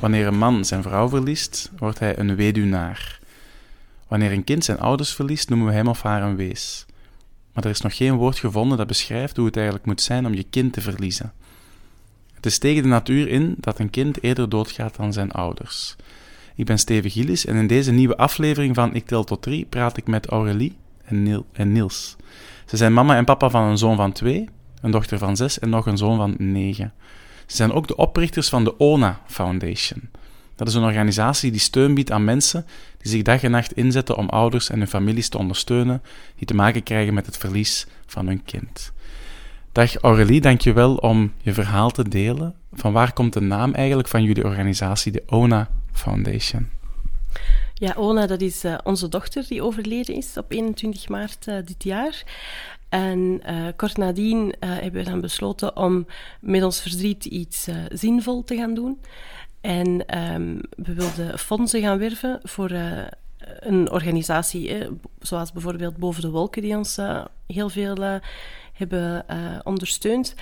Wanneer een man zijn vrouw verliest, wordt hij een weduwnaar. Wanneer een kind zijn ouders verliest, noemen we hem of haar een wees. Maar er is nog geen woord gevonden dat beschrijft hoe het eigenlijk moet zijn om je kind te verliezen. Het is tegen de natuur in dat een kind eerder doodgaat dan zijn ouders. Ik ben Steven Gillis en in deze nieuwe aflevering van Ik Tel Tot Drie praat ik met Aurélie en, en Niels. Ze zijn mama en papa van een zoon van twee, een dochter van zes en nog een zoon van negen. Ze zijn ook de oprichters van de ONA Foundation. Dat is een organisatie die steun biedt aan mensen die zich dag en nacht inzetten om ouders en hun families te ondersteunen die te maken krijgen met het verlies van hun kind. Dag Aurélie, dankjewel om je verhaal te delen. Van waar komt de naam eigenlijk van jullie organisatie, de ONA Foundation? Ja, Ona, dat is uh, onze dochter die overleden is op 21 maart uh, dit jaar. En uh, kort nadien hebben we dan besloten om met ons verdriet iets zinvol te gaan doen. En um, we wilden fondsen gaan werven voor een organisatie, zoals bijvoorbeeld Boven de Wolken, die ons heel veel hebben ondersteund.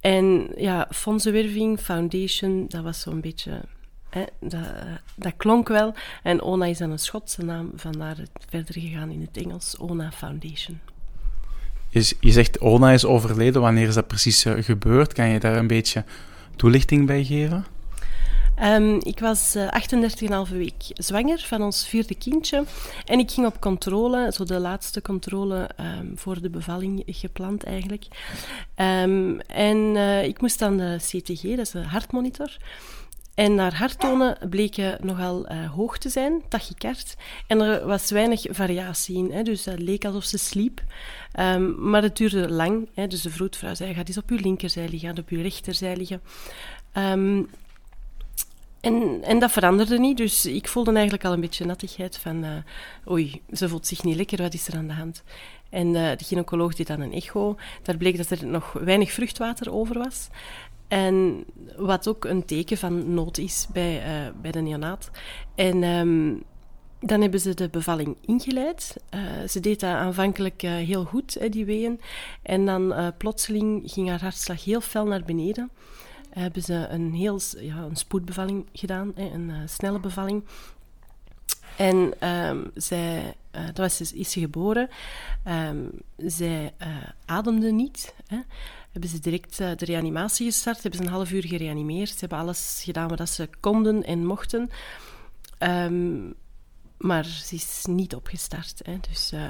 En ja, fondsenwerving, foundation, dat was zo'n beetje dat, dat, klonk wel. En ONA is dan een Schotse naam, vandaar het verder gegaan in het Engels, ONA Foundation. Je, je zegt ONA is overleden, wanneer is dat precies uh, gebeurd? Kan je daar een beetje toelichting bij geven? Um, ik was uh, eh, 38,5 week zwanger van ons vierde kindje. En ik ging op controle, zo de laatste controle um, voor de bevalling gepland eigenlijk. Um, en uh, ik moest dan de CTG, dat is een hartmonitor. En naar harttonen bleken nogal uh, hoog te zijn, tachykard. En er was weinig variatie in, hè, dus het leek alsof ze sliep. Um, maar het duurde lang. Hè, dus de vroedvrouw zei, ga eens op uw linkerzij liggen, op uw rechterzij liggen. Um, en, en, dat veranderde niet, dus ik voelde eigenlijk al een beetje nattigheid van... Uh, oei, ze voelt zich niet lekker, wat is er aan de hand? En uh, de gynaecoloog deed dan een echo. Daar bleek dat er nog weinig vruchtwater over was. En wat ook een teken van nood is bij, uh, bij de neonaat. En um, dan hebben ze de bevalling ingeleid. Uh, ze deed dat aanvankelijk uh, heel goed, die weeën. En dan plotseling ging haar hartslag heel fel naar beneden. hebben ze een heel ja, een spoedbevalling gedaan, een snelle bevalling. En um, zij, dat was, is ze geboren. Um, zij ademde niet. Hebben ze direct uh, de reanimatie gestart. Hebben ze een half uur gereanimeerd. Ze hebben alles gedaan wat ze konden en mochten. Um, maar ze is niet opgestart. Hè. Dus uh,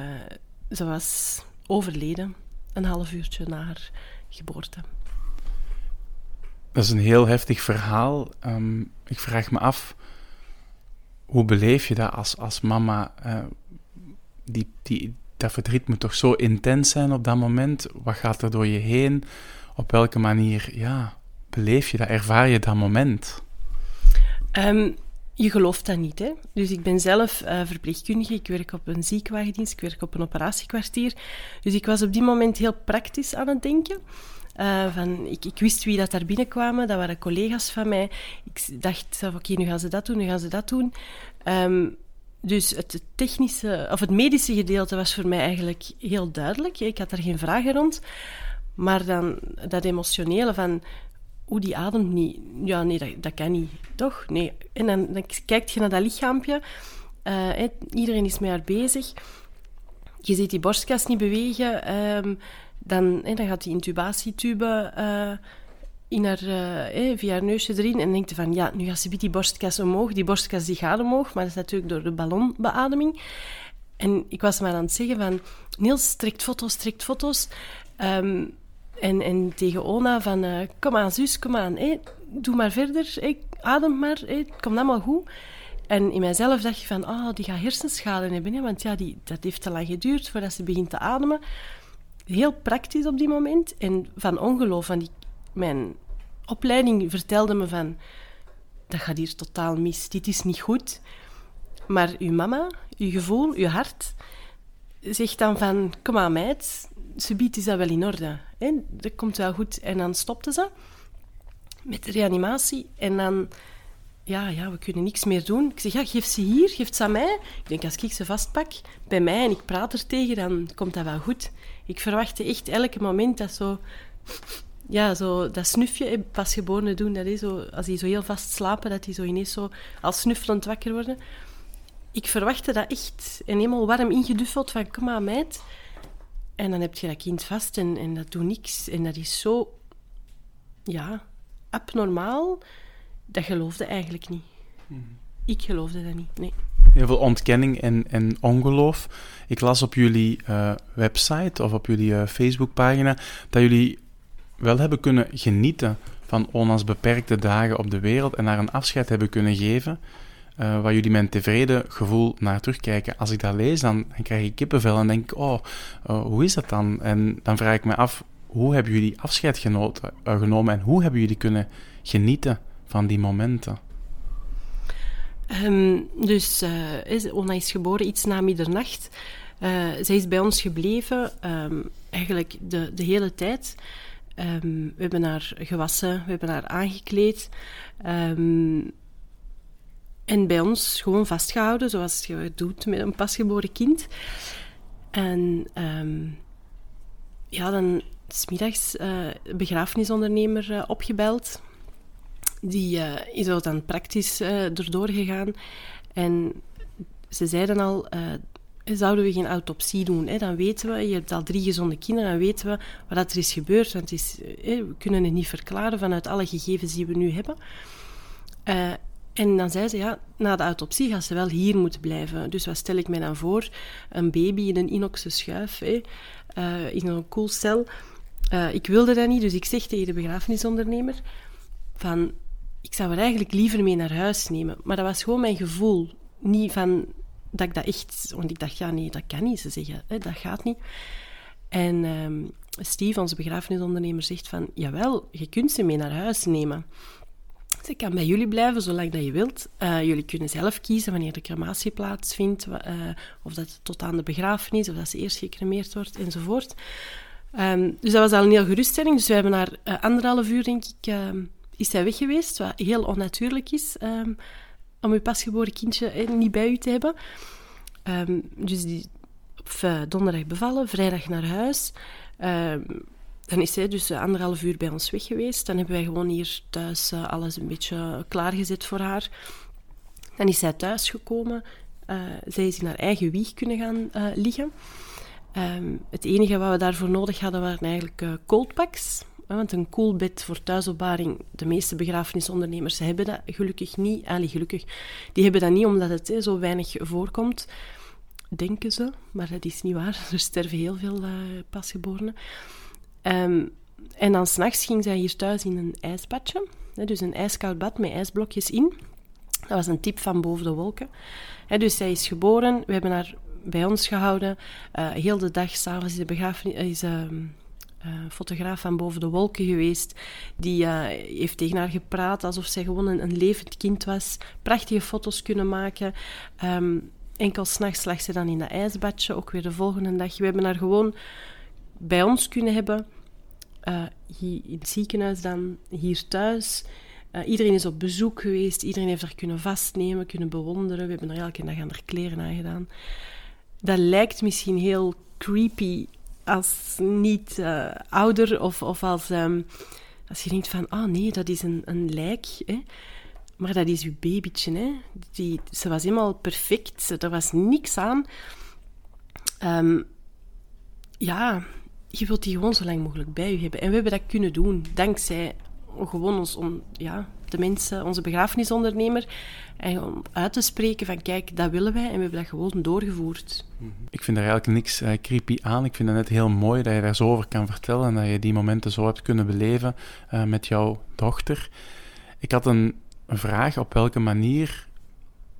ze was overleden een half uurtje na haar geboorte. Dat is een heel heftig verhaal. Um, ik vraag me af, hoe beleef je dat als, als mama? Uh, die, die, dat verdriet moet toch zo intens zijn op dat moment? Wat gaat er door je heen? Op welke manier ja, beleef je dat? Ervaar je dat moment? Um, je gelooft dat niet. Hè? Dus ik ben zelf uh, verpleegkundige. Ik werk op een ziekenwagendienst. Ik werk op een operatiekwartier. Dus ik was op die moment heel praktisch aan het denken. Uh, van, ik, ik, wist wie dat daar binnenkwamen. Dat waren collega's van mij. Ik dacht, oké, nu gaan ze dat doen, nu gaan ze dat doen. Um, dus het technische, of het medische gedeelte was voor mij eigenlijk heel duidelijk. Ik had daar geen vragen rond. Maar dan dat emotionele van hoe die ademt niet. Ja, nee, dat, dat kan niet. Toch? Nee. En dan, dan kijk je naar dat lichaampje. Uh, iedereen is met haar bezig. Je ziet die borstkas niet bewegen. Um, dan, dan gaat die intubatietube uh, in haar, uh, via haar neusje erin. En denkt van, ja, nu gaat ze die borstkas omhoog. Die borstkas die gaat omhoog, maar dat is natuurlijk door de ballonbeademing. En ik was maar aan het zeggen van, Niels, trekt foto's, trekt foto's. Um, en, en tegen Ona van, uh, kom aan zus, kom aan, doe maar verder, adem maar, het komt allemaal goed. En in mijzelf dacht je van, oh, die gaat hersenschade hebben, hè, want ja, die, dat heeft te lang geduurd voordat ze begint te ademen. Heel praktisch op die moment. En van ongeloof, van die, mijn opleiding vertelde me van, dat gaat hier totaal mis, dit is niet goed. Maar uw mama, uw gevoel, uw hart, zegt dan van... Kom aan, meid, subiet is dat wel in orde. Dat komt wel goed. En dan stopte ze met de reanimatie. En dan... Ja, ja, we kunnen niks meer doen. Ik zeg, ja, geef ze hier, geef ze aan mij. Ik denk, als ik ze vastpak bij mij en ik praat er tegen, dan komt dat wel goed. Ik verwachtte echt elke moment dat zo... Ja, zo dat snufje, pasgeborenen doen, dat is zo... Als die zo heel vast slapen, dat die zo ineens zo als snuffelend wakker worden. Ik verwachtte dat echt. En helemaal warm ingeduffeld van, kom maar meid. En dan heb je dat kind vast en, en dat doet niks. En dat is zo... Ja, abnormaal. Dat geloofde eigenlijk niet. Ik geloofde dat niet, nee. Heel veel ontkenning en, en ongeloof. Ik las op jullie uh, website of op jullie uh, Facebookpagina dat jullie wel hebben kunnen genieten van Ona's beperkte dagen op de wereld en haar een afscheid hebben kunnen geven, uh, waar jullie een tevreden gevoel naar terugkijken. Als ik dat lees, dan, krijg ik kippenvel en denk ik, oh, uh, hoe is dat dan? En dan vraag ik me af, hoe hebben jullie afscheid genoten, uh, genomen en hoe hebben jullie kunnen genieten van die momenten? Um, dus Ona is geboren iets na middernacht. zij is bij ons gebleven, um, eigenlijk de, de hele tijd. Um, we hebben haar gewassen, we hebben haar aangekleed. Um, en bij ons gewoon vastgehouden, zoals je doet met een pasgeboren kind. En um, ja, dan smiddags uh, begrafenisondernemer uh, opgebeld. Die uh, is dan praktisch erdoor gegaan. En ze zeiden al, zouden we geen autopsie doen. Hè? Dan weten we, je hebt al drie gezonde kinderen, dan weten we wat er is gebeurd. Want het is, hè, we kunnen het niet verklaren vanuit alle gegevens die we nu hebben. Uh, en dan zei ze, ja, na de autopsie gaat ze wel hier moeten blijven. Dus wat stel ik mij dan voor? Een baby in een inoxe schuif, hè, uh, in een koelcel. Uh, ik wilde dat niet, dus ik zeg tegen de begrafenisondernemer van... Ik zou er eigenlijk liever mee naar huis nemen. Maar dat was gewoon mijn gevoel. Niet van dat ik dat echt... Want ik dacht, ja, nee, dat kan niet. Ze zeggen, hè, dat gaat niet. En um, Steve, onze begrafenisondernemer, zegt van... Jawel, je kunt ze mee naar huis nemen. Ze kan bij jullie blijven zolang dat je wilt. Uh, jullie kunnen zelf kiezen wanneer de crematie plaatsvindt, uh, of dat tot aan de begrafenis, of dat ze eerst gecremeerd wordt, enzovoort. Um, dus dat was al een heel geruststelling. Dus we hebben uh, anderhalf uur, denk ik, um, is zij weg geweest, wat heel onnatuurlijk is, om uw pasgeboren kindje eh, niet bij u te hebben. dus die op donderdag bevallen, vrijdag naar huis dan is zij dus anderhalf uur bij ons weg geweest. Dan hebben wij gewoon hier thuis uh, alles een beetje klaargezet voor haar. Dan is zij thuis gekomen. Uh, zij is in haar eigen wieg kunnen gaan liggen. Um, het enige wat we daarvoor nodig hadden waren eigenlijk coldpacks. Want een koelbed voor thuisopbaring, de meeste begrafenisondernemers hebben dat gelukkig niet. Allee, gelukkig. Die hebben dat niet omdat het zo weinig voorkomt. Denken ze, maar dat is niet waar. Er sterven heel veel pasgeborenen. Um, en dan s'nachts ging zij hier thuis in een ijsbadje. Dus een ijskoud bad met ijsblokjes in. Dat was een tip van boven de wolken. Dus zij is geboren. We hebben haar bij ons gehouden. Uh, heel de dag, s'avonds is de begrafenis... Is, uh, uh, fotograaf van boven de wolken geweest. Die uh, heeft tegen haar gepraat alsof zij gewoon een, een, levend kind was. Prachtige foto's kunnen maken. Um, enkel s'nachts lag ze dan in dat ijsbadje, ook weer de volgende dag. We hebben haar gewoon bij ons kunnen hebben. Uh, hier in het ziekenhuis dan, hier thuis. Iedereen is op bezoek geweest, iedereen heeft haar kunnen vastnemen, kunnen bewonderen. We hebben er elke dag aan haar kleren aan gedaan. Dat lijkt misschien heel creepy als niet uh, ouder of, of als, um, als je denkt van, oh nee, dat is een, een lijk. Hè? Maar dat is uw babytje. Hè? Die, ze was helemaal perfect, er was niks aan. Um, ja, je wilt die gewoon zo lang mogelijk bij je hebben. En we hebben dat kunnen doen, dankzij gewoon ons, om, ja, de mensen, onze begrafenisondernemer, en om uit te spreken van kijk, dat willen wij en we hebben dat gewoon doorgevoerd. Ik vind er eigenlijk niks uh, creepy aan. Ik vind het net heel mooi dat je daar zo over kan vertellen en dat je die momenten zo hebt kunnen beleven uh, met jouw dochter. Ik had een vraag op welke manier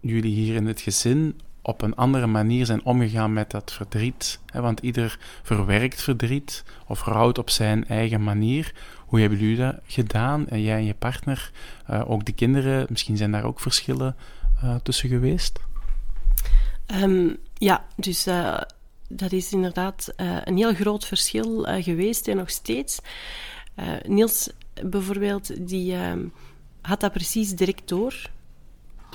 jullie hier in het gezin op een andere manier zijn omgegaan met dat verdriet. Want ieder verwerkt verdriet of rouwt op zijn eigen manier. Hoe hebben jullie dat gedaan? En jij en je partner, uh, ook de kinderen, misschien zijn daar ook verschillen uh, tussen geweest? Ehm, ja, dus uh, dat is inderdaad een heel groot verschil geweest en nog steeds. Niels bijvoorbeeld, die ehm, had dat precies direct door.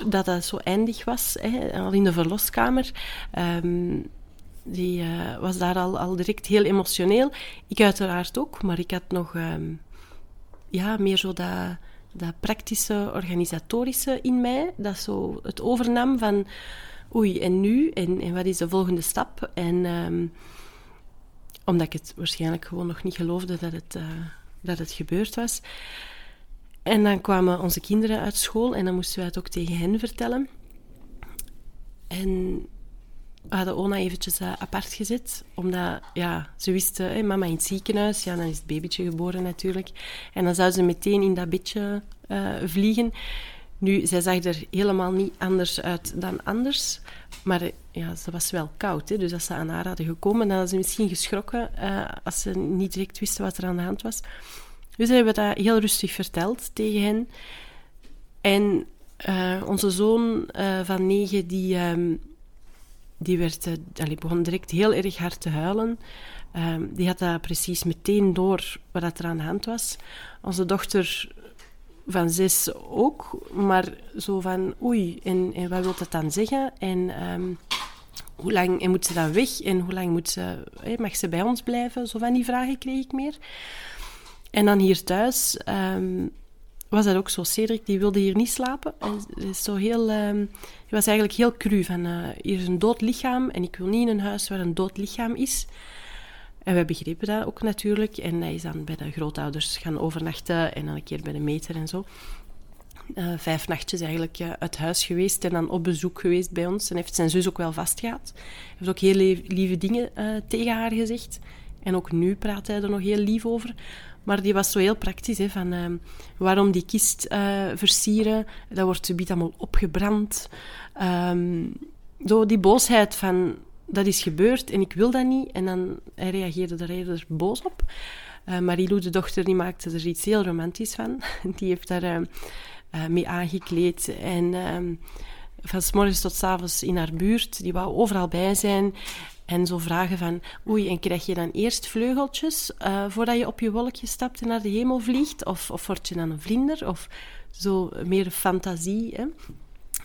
Dat dat zo eindig was, hè, al in de verloskamer. Um, die was daar al, al direct heel emotioneel. Ik uiteraard ook, maar ik had nog ja, meer zo dat, dat praktische, organisatorische in mij. Dat zo het overnam van oei, en nu? En, en wat is de volgende stap? En um, omdat ik het waarschijnlijk gewoon nog niet geloofde dat het, uh, dat het gebeurd was. En dan kwamen onze kinderen uit school en dan moesten wij het ook tegen hen vertellen. En we hadden Ona eventjes uh, apart gezet, omdat ja, ze wisten, mama in het ziekenhuis, ja, dan is het babytje geboren natuurlijk. En dan zou ze meteen in dat bedje uh, vliegen. Nu, zij zag er helemaal niet anders uit dan anders. Maar ja, ze was wel koud. Hè? Dus als ze aan haar hadden gekomen, dan hadden ze misschien geschrokken als ze niet direct wisten wat er aan de hand was. Dus we hebben dat heel rustig verteld tegen hen. En uh, onze zoon uh, van negen, die, um, die werd, allee, begon direct heel erg hard te huilen. Um, die had dat precies meteen door wat er aan de hand was. Onze dochter van zes ook, maar zo van oei, en, wat wil dat dan zeggen? En um, hoe lang moet ze dan weg? En hoe lang moet ze, mag ze bij ons blijven? Zo van die vragen kreeg ik meer. En dan hier thuis um, was dat ook zo. Cedric die wilde hier niet slapen. Hij, is zo heel, um, hij was eigenlijk heel cru van uh, hier is een dood lichaam en ik wil niet in een huis waar een dood lichaam is. En we begrepen dat ook natuurlijk. En hij is dan bij de grootouders gaan overnachten en dan een keer bij de meter en zo. Uh, vijf nachtjes eigenlijk uh, uit huis geweest en dan op bezoek geweest bij ons. En heeft zijn zus ook wel vastgehad. Hij heeft ook heel lieve dingen tegen haar gezegd. En ook nu praat hij er nog heel lief over. Maar die was zo heel praktisch, hè, van waarom die kist versieren. Dat wordt subiet allemaal opgebrand. Um, zo die boosheid van dat is gebeurd en ik wil dat niet. En dan hij reageerde er eerder boos op. Uh, Marilou, de dochter, die maakte er iets heel romantisch van. Die heeft daar uh, uh, mee aangekleed. En ehm, van s morgens tot s avonds in haar buurt. Die wou overal bij zijn. En zo vragen van, oei, en krijg je dan eerst vleugeltjes voordat je op je wolkje stapt en naar de hemel vliegt? Of, of word je dan een vlinder? Of zo meer fantasie, hè?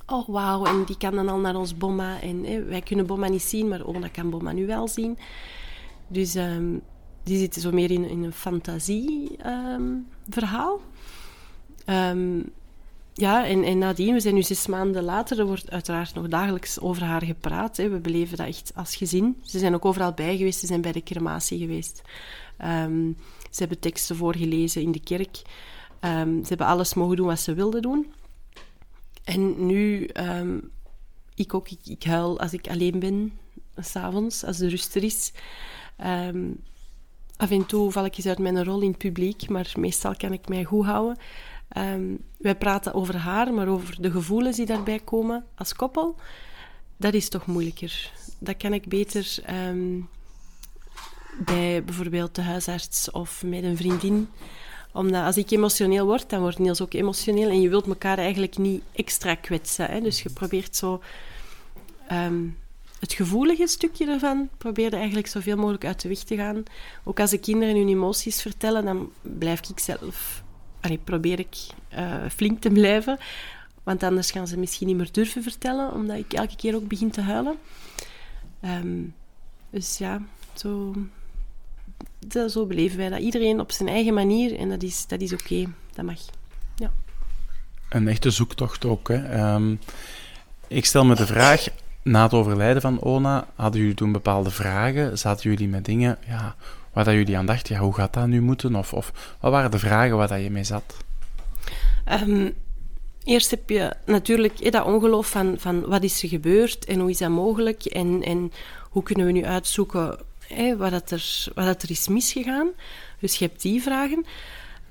oh wauw, en die kan dan al naar ons bomma. En wij kunnen bomma niet zien, maar Ona kan bomma nu wel zien. Dus um, die zitten zo meer in, in een fantasieverhaal. Ehm, um, um, ja, en, en nadien, we zijn nu zes maanden later, er wordt uiteraard nog dagelijks over haar gepraat. We beleven dat echt als gezin. Ze zijn ook overal bij geweest, ze zijn bij de crematie geweest. Um, ze hebben teksten voorgelezen in de kerk. Um, ze hebben alles mogen doen wat ze wilden doen. En nu, um, ik ook, ik, huil als ik alleen ben, s'avonds, als de rust er is. Af en toe val ik eens uit mijn rol in het publiek, maar meestal kan ik mij goed houden. Um, wij praten over haar, maar over de gevoelens die daarbij komen als koppel, dat is toch moeilijker. Dat kan ik beter um, bij bijvoorbeeld de huisarts of met een vriendin omdat als ik emotioneel word, dan wordt Niels ook emotioneel. En je wilt elkaar eigenlijk niet extra kwetsen. Hè? Dus je probeert zo... Um, het gevoelige stukje ervan probeerde eigenlijk zoveel mogelijk uit de weg te gaan. Ook als de kinderen hun emoties vertellen, dan blijf ik zelf... Allee, probeer ik uh, flink te blijven. Want anders gaan ze misschien niet meer durven vertellen, omdat ik elke keer ook begin te huilen. Um, dus ja, zo zo beleven wij dat. Iedereen op zijn eigen manier en dat is, dat is oké. Dat mag. Ja. Een echte zoektocht ook. Hè. Um, ik stel me de vraag, na het overlijden van Ona, hadden jullie toen bepaalde vragen? Zaten jullie met dingen ja, waar dat jullie aan dachten, ja, hoe gaat dat nu moeten? Of, of wat waren de vragen waar dat je mee zat? Um, eerst heb je natuurlijk dat ongeloof van, van wat is er gebeurd en hoe is dat mogelijk en, en hoe kunnen we nu uitzoeken wat, dat er, wat dat er is misgegaan. Dus je hebt die vragen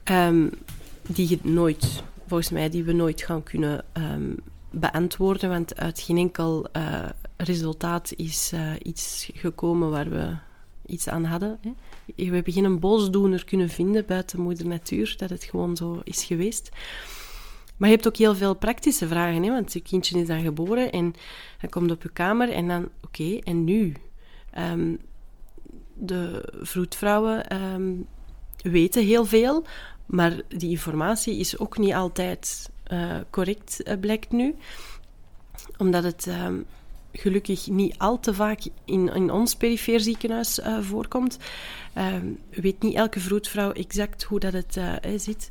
um, die je nooit, volgens mij, die we nooit gaan kunnen um, beantwoorden, want uit geen enkel uh, resultaat is uh, iets gekomen waar we iets aan hadden. Hè. We hebben geen boosdoener kunnen vinden buiten moeder natuur, dat het gewoon zo is geweest. Maar je hebt ook heel veel praktische vragen, hè, want je kindje is dan geboren en hij komt op je kamer en dan, oké, en nu? Ehm, de vroedvrouwen ehm, weten heel veel, maar die informatie is ook niet altijd uh, correct, uh, blijkt nu. Omdat het um, gelukkig niet al te vaak in, in ons perifeer ziekenhuis uh, voorkomt. weet niet elke vroedvrouw exact hoe dat het zit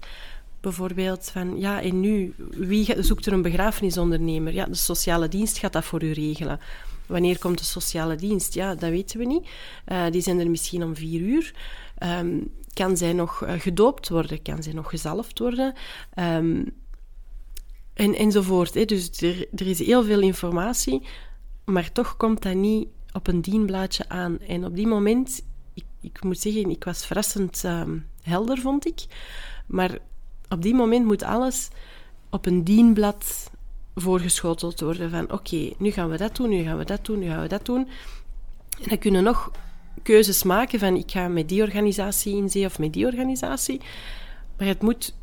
bijvoorbeeld van, ja, en nu, wie zoekt er een begrafenisondernemer? Ja, de sociale dienst gaat dat voor u regelen. Wanneer komt de sociale dienst? Ja, dat weten we niet. Die zijn er misschien om vier uur. Um, kan zij nog gedoopt worden? Kan zij nog gezalfd worden? Um, en, enzovoort. Hè. Dus er, er is heel veel informatie, maar toch komt dat niet op een dienblaadje aan. En op die moment, ik, ik moet zeggen, ik was verrassend um, helder, vond ik. Maar op die moment moet alles op een dienblad voorgeschoteld worden van oké, nu gaan we dat doen, nu gaan we dat doen, nu gaan we dat doen. En dan kunnen nog keuzes maken van ik ga met die organisatie in zee of met die organisatie. Maar het moet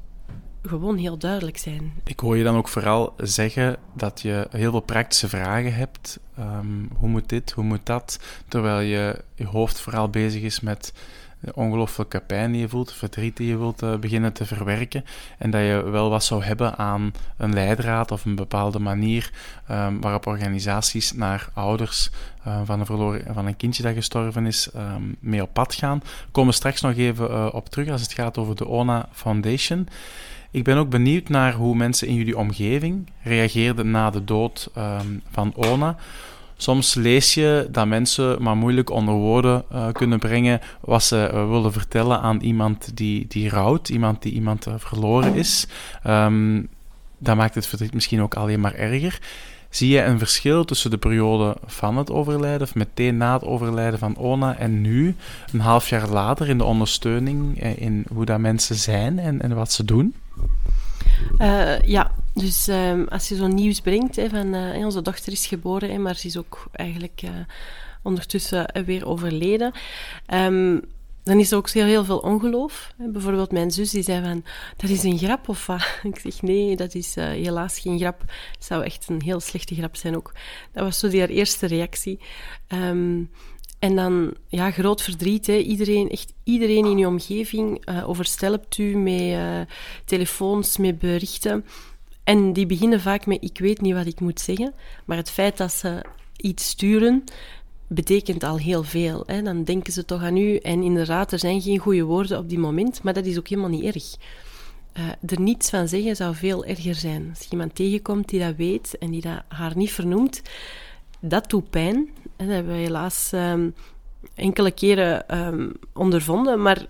gewoon heel duidelijk zijn. Ik hoor je dan ook vooral zeggen dat je heel veel praktische vragen hebt. Um, hoe moet dit, hoe moet dat? Terwijl je, je hoofd vooral bezig is met ongelooflijke pijn die je voelt, verdriet die je wilt uh, beginnen te verwerken. En dat je wel wat zou hebben aan een leidraad of een bepaalde manier um, waarop organisaties naar ouders uh, van, een verloren, van een kindje dat gestorven is um, mee op pad gaan. Komen straks nog even uh, op terug als het gaat over de ONA Foundation. Ik ben ook benieuwd naar hoe mensen in jullie omgeving reageerden na de dood um, van Ona. Soms lees je dat mensen maar moeilijk onder woorden uh, kunnen brengen wat ze uh, willen vertellen aan iemand die, die rouwt, iemand die iemand uh, verloren is. Um, dat maakt het verdriet misschien ook alleen maar erger. Zie je een verschil tussen de periode van het overlijden, of meteen na het overlijden van Ona, en nu, een half jaar later, in de ondersteuning, in hoe dat mensen zijn en, en wat ze doen? Uh, ja, dus um, als je zo'n nieuws brengt hè, van uh, onze dochter is geboren, hè, maar ze is ook eigenlijk uh, ondertussen weer overleden. Um, dan is er ook heel, heel veel ongeloof. Bijvoorbeeld mijn zus die zei van, dat is een grap of wat? Ik zeg, nee, dat is helaas geen grap. Het zou echt een heel slechte grap zijn ook. Dat was zo die haar eerste reactie. Um, en dan, ja, groot verdriet. Hè. Iedereen, echt iedereen in je omgeving uh, overstelpt u met uh, telefoons, met berichten. En die beginnen vaak met: Ik weet niet wat ik moet zeggen. Maar het feit dat ze iets sturen, betekent al heel veel. Hè. Dan denken ze toch aan u. En inderdaad, er zijn geen goede woorden op die moment, maar dat is ook helemaal niet erg. Uh, er niets van zeggen zou veel erger zijn. Als je iemand tegenkomt die dat weet en die dat haar niet vernoemt, dat doet pijn. Dat hebben we helaas um, enkele keren um, ondervonden. Maar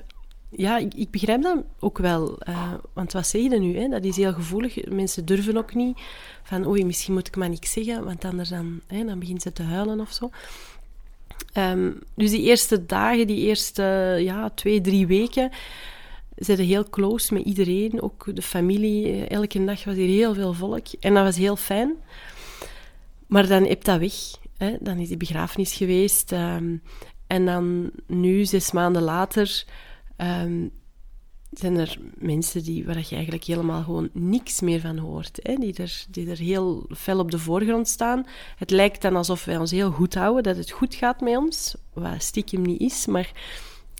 ja, ik, ik, begrijp dat ook wel. Uh, want wat zeg je nu? Hè? Dat is heel gevoelig. Mensen durven ook niet van, oei, misschien moet ik maar niks zeggen, want anders dan, hè, dan begint ze te huilen of zo. Um, dus die eerste dagen, die eerste ja, twee, drie weken, zitten heel close met iedereen, ook de familie. Elke dag was hier heel veel volk en dat was heel fijn. Maar dan heb dat weg. Hè? Dan is die begrafenis geweest. Um, en dan nu, zes maanden later, um, zijn er mensen die, waar je eigenlijk helemaal gewoon niks meer van hoort. Hè? Die, er, die er heel fel op de voorgrond staan. Het lijkt dan alsof wij ons heel goed houden, dat het goed gaat met ons. Wat stiekem niet is, maar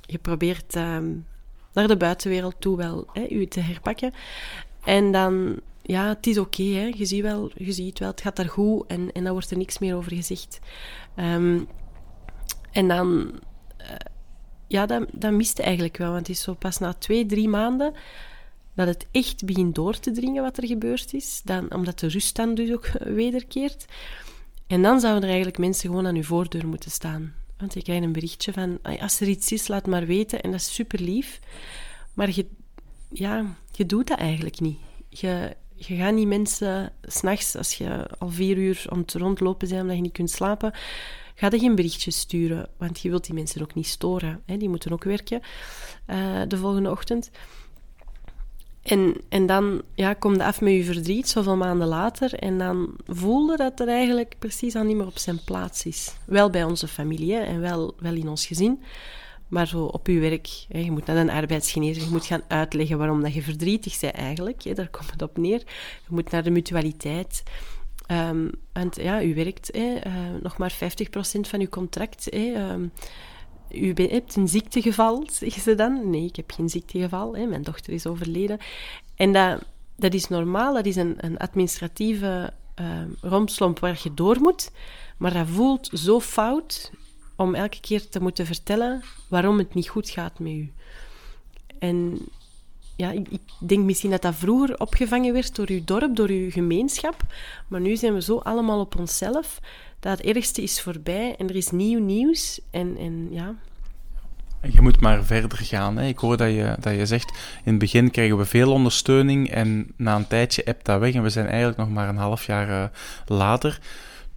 je probeert um, naar de buitenwereld toe wel hè, te herpakken. En dan ja, het is oké, okay, je, ziet wel, je ziet wel, het gaat daar goed en, en dan wordt er niks meer over gezegd. Um, en dan, uh, ja, dat, dat miste eigenlijk wel, want het is zo pas na twee, drie maanden dat het echt begint door te dringen wat er gebeurd is, dan, omdat de rust dan dus ook wederkeert. En dan zouden er eigenlijk mensen gewoon aan uw voordeur moeten staan. Want je krijgt een berichtje van, als er iets is, laat maar weten. En dat is super lief. Maar je, ja, je doet dat eigenlijk niet. Je, je gaat niet mensen s'nachts, als je al vier uur aan het rondlopen bent omdat je niet kunt slapen, ga je geen berichtjes sturen, want je wilt die mensen ook niet storen. Hè? Die moeten ook werken uh, de volgende ochtend. En, en dan ja, kom je af met je verdriet, zoveel maanden later, en dan voelde dat er eigenlijk precies al niet meer op zijn plaats is. Wel bij onze familie en wel, wel in ons gezin, maar zo op je werk. Hè, je moet naar een arbeidsgenezer, je moet gaan uitleggen waarom dat je verdrietig bent eigenlijk. Hè, daar komt het op neer. Je moet naar de mutualiteit. Um, want ja, u werkt hè, uh, nog maar 50% van uw contract. Hè, um, u hebt een ziektegeval, zeggen ze dan. Nee, ik heb geen ziektegeval. Hè, mijn dochter is overleden. En dat, dat is normaal, dat is een, een administratieve uh, rompslomp waar je door moet. Maar dat voelt zo fout om elke keer te moeten vertellen waarom het niet goed gaat met u. En ja, ik, denk misschien dat dat vroeger opgevangen werd door uw dorp, door uw gemeenschap. Maar nu zijn we zo allemaal op onszelf dat het ergste is voorbij en er is nieuw nieuws. En, en ja, je moet maar verder gaan. Hè. Ik hoor dat je, dat je zegt, in het begin krijgen we veel ondersteuning en na een tijdje ebt dat weg en we zijn eigenlijk nog maar een half jaar uh, later.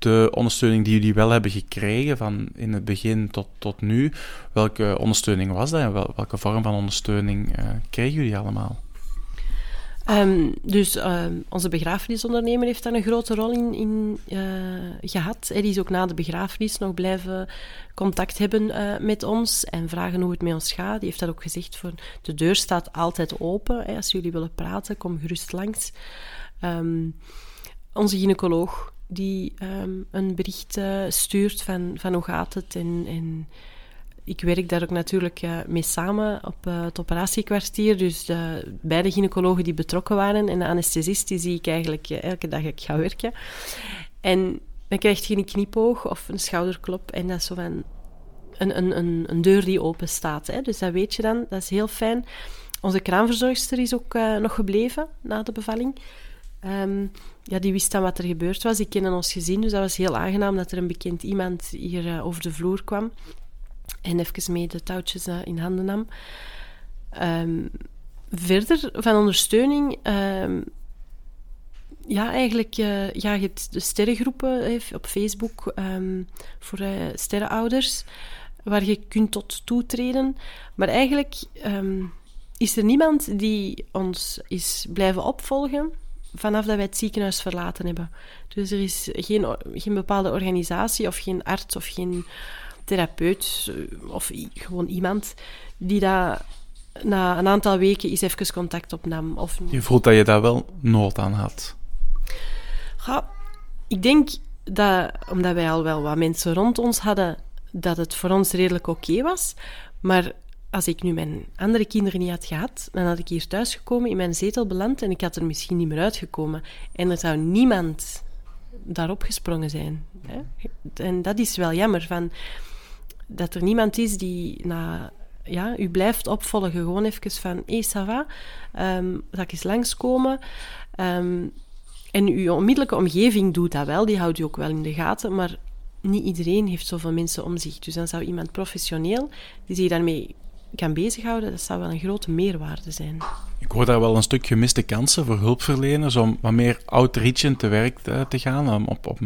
De ondersteuning die jullie wel hebben gekregen, van in het begin tot, tot nu, welke ondersteuning was dat en welke vorm van ondersteuning uh, kregen jullie allemaal? Um, dus uh, onze begrafenisondernemer heeft daar een grote rol in, in uh, gehad. Hij is ook na de begrafenis nog blijven contact hebben uh, met ons en vragen hoe het met ons gaat. Die heeft dat ook gezegd. Voor, de deur staat altijd open. Hè. Als jullie willen praten, kom gerust langs. Um, onze gynaecoloog die um, een bericht stuurt van, van hoe gaat het en, ik werk daar ook natuurlijk uh, mee samen op uh, het operatiekwartier. Dus de, beide gynaecologen die betrokken waren en de anesthesist, die zie ik eigenlijk elke dag ik ga werken. En dan krijg je een knipoog of een schouderklop en dat is zo van een, een, een, een deur die open staat. Hè. Dus dat weet je dan, dat is heel fijn. Onze kraamverzorgster is ook nog gebleven na de bevalling. Um, ja, die wist dan wat er gebeurd was. Die kennen ons gezin, dus dat was heel aangenaam dat er een bekend iemand hier over de vloer kwam en even mee de touwtjes uh, in handen nam. Um, verder van ondersteuning. Um, ja, eigenlijk, uh, ja, je de sterrengroepen uh, op Facebook voor sterrenouders, waar je kunt tot toetreden. Maar eigenlijk is er niemand die ons is blijven opvolgen vanaf dat wij het ziekenhuis verlaten hebben. Dus er is geen, geen bepaalde organisatie of geen arts of geen therapeut eh, of gewoon iemand die dat na een aantal weken eens even contact opnam. Of... Je voelt dat je daar wel nood aan had? Ja, ik denk dat, omdat wij al wel wat mensen rond ons hadden, dat het voor ons redelijk oké was. Maar als ik nu mijn andere kinderen niet had gehad, dan had ik hier thuis gekomen, in mijn zetel beland en ik had er misschien niet meer uitgekomen. En er zou niemand daarop gesprongen zijn. Hè? En dat is wel jammer. Van, dat er niemand is die na, ja, u blijft opvolgen. Gewoon even van, hé, hey, ça va, um, zal ik eens langskomen? Um, en uw onmiddellijke omgeving doet dat wel, die houdt u ook wel in de gaten, maar niet iedereen heeft zoveel mensen om zich. Dus dan zou iemand professioneel, die zich daarmee kan bezighouden, dat zou wel een grote meerwaarde zijn. Ik hoor daar wel een stuk gemiste kansen voor hulpverleners om wat meer outreachend te werk te, te gaan, op, op,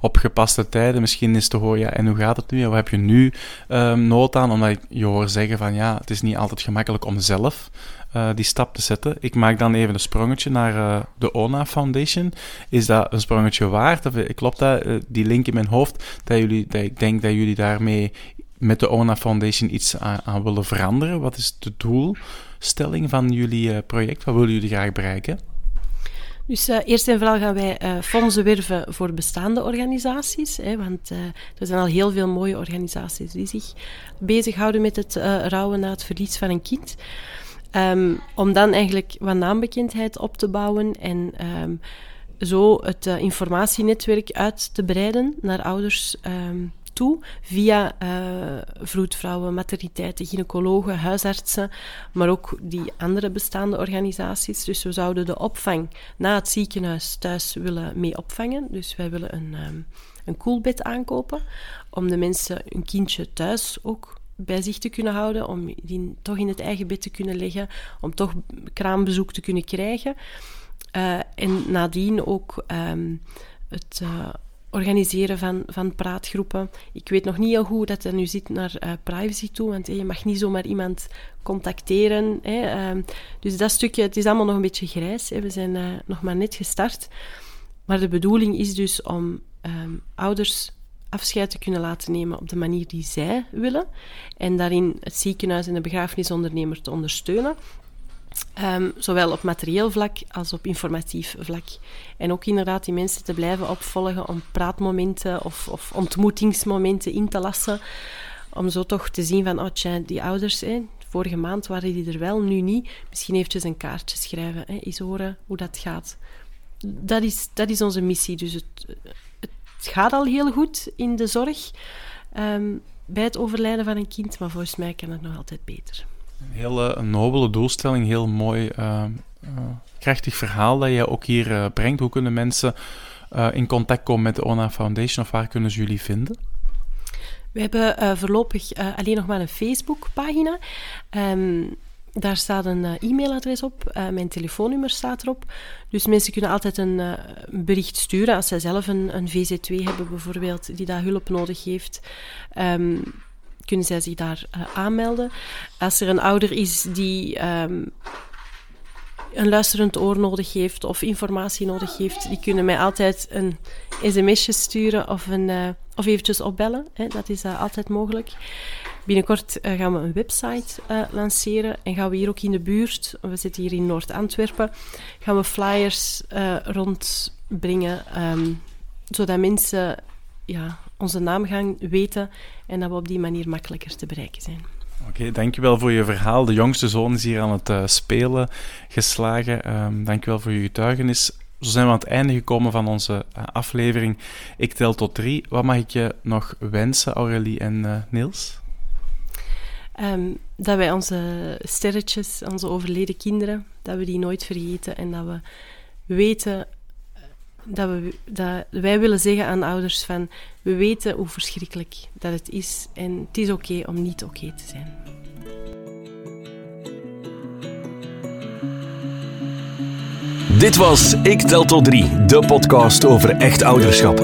op gepaste tijden. Misschien is te horen, ja, en hoe gaat het nu? Wat heb je nu um, nood aan? Omdat je hoor zeggen van, ja, het is niet altijd gemakkelijk om zelf uh, die stap te zetten. Ik maak dan even een sprongetje naar uh, de ONA Foundation. Is dat een sprongetje waard? Of, klopt dat, die link in mijn hoofd, dat, jullie, dat ik denk dat jullie daarmee met de ONA Foundation iets aan, willen veranderen? Wat is de doelstelling van jullie uh, project? Wat willen jullie graag bereiken? Dus uh, eerst en vooral gaan wij uh, fondsen werven voor bestaande organisaties. Hè, want er zijn al heel veel mooie organisaties die zich bezighouden met het rouwen na het verlies van een kind. Um, om dan eigenlijk wat naambekendheid op te bouwen en um, zo het informatienetwerk uit te breiden naar ouders um, via uh, vroedvrouwen, materniteiten, gynaecologen, huisartsen, maar ook die andere bestaande organisaties. Dus we zouden de opvang na het ziekenhuis thuis willen mee opvangen. Dus wij willen een, um, een koelbed aankopen om de mensen hun kindje thuis ook bij zich te kunnen houden, om die toch in het eigen bed te kunnen leggen, om toch kraambezoek te kunnen krijgen. Uh, en nadien ook um, het uh, organiseren van, van praatgroepen. Ik weet nog niet heel hoe dat nu zit naar uh, privacy toe, want je mag niet zomaar iemand contacteren. Hè, uh, dus dat stukje, het is allemaal nog een beetje grijs. Hè. We zijn uh, nog maar net gestart. Maar de bedoeling is dus om um, ouders afscheid te kunnen laten nemen op de manier die zij willen. En daarin het ziekenhuis en de begrafenisondernemer te ondersteunen. Ehm, zowel op materieel vlak als op informatief vlak. En ook inderdaad die mensen te blijven opvolgen om praatmomenten of, of ontmoetingsmomenten in te lassen. Om zo toch te zien van, oh die ouders, hè, vorige maand waren die er wel, nu niet. Misschien eventjes een kaartje schrijven, hè, eens horen hoe dat gaat. Dat is, dat is onze missie. Dus het, het gaat al heel goed in de zorg ehm, bij het overlijden van een kind, maar volgens mij kan het nog altijd beter. Een hele nobele doelstelling, heel mooi, uh, krachtig verhaal dat jij ook hier uh, brengt. Hoe kunnen mensen in contact komen met de ONA Foundation of waar kunnen ze jullie vinden? We hebben voorlopig alleen nog maar een Facebookpagina. Um, daar staat een e-mailadres op, mijn telefoonnummer staat erop. Dus mensen kunnen altijd een, bericht sturen als zij zelf een, een, VZ2 hebben, bijvoorbeeld, die daar hulp nodig heeft. Um, kunnen zij zich daar uh, aanmelden. Als er een ouder is die um, een luisterend oor nodig heeft of informatie nodig heeft, die kunnen mij altijd een sms'je sturen of, een, uh, of eventjes opbellen. Hè. Dat is uh, altijd mogelijk. Binnenkort gaan we een website lanceren en gaan we hier ook in de buurt, we zitten hier in Noord-Antwerpen, gaan we flyers rondbrengen, um, zodat mensen ja, onze naam gaan weten en dat we op die manier makkelijker te bereiken zijn. Oké, dankjewel voor je verhaal. De jongste zoon is hier aan het uh, spelen geslagen. Um, dankjewel voor je getuigenis. Zo zijn we aan het einde gekomen van onze uh, aflevering. Ik tel tot drie. Wat mag ik je nog wensen, Aurélie en uh, Niels? Um, dat wij onze sterretjes, onze overleden kinderen, dat we die nooit vergeten en dat we weten dat, we, dat wij willen zeggen aan ouders van we weten hoe verschrikkelijk dat het is en het is oké om niet oké te zijn. Dit was Ik Tel Tot 3, de podcast over echt ouderschap.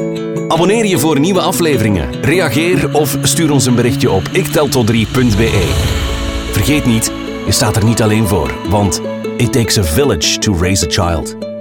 Abonneer je voor nieuwe afleveringen, reageer of stuur ons een berichtje op ikteltot3.be. Vergeet niet, je staat er niet alleen voor, want it takes a village to raise a child.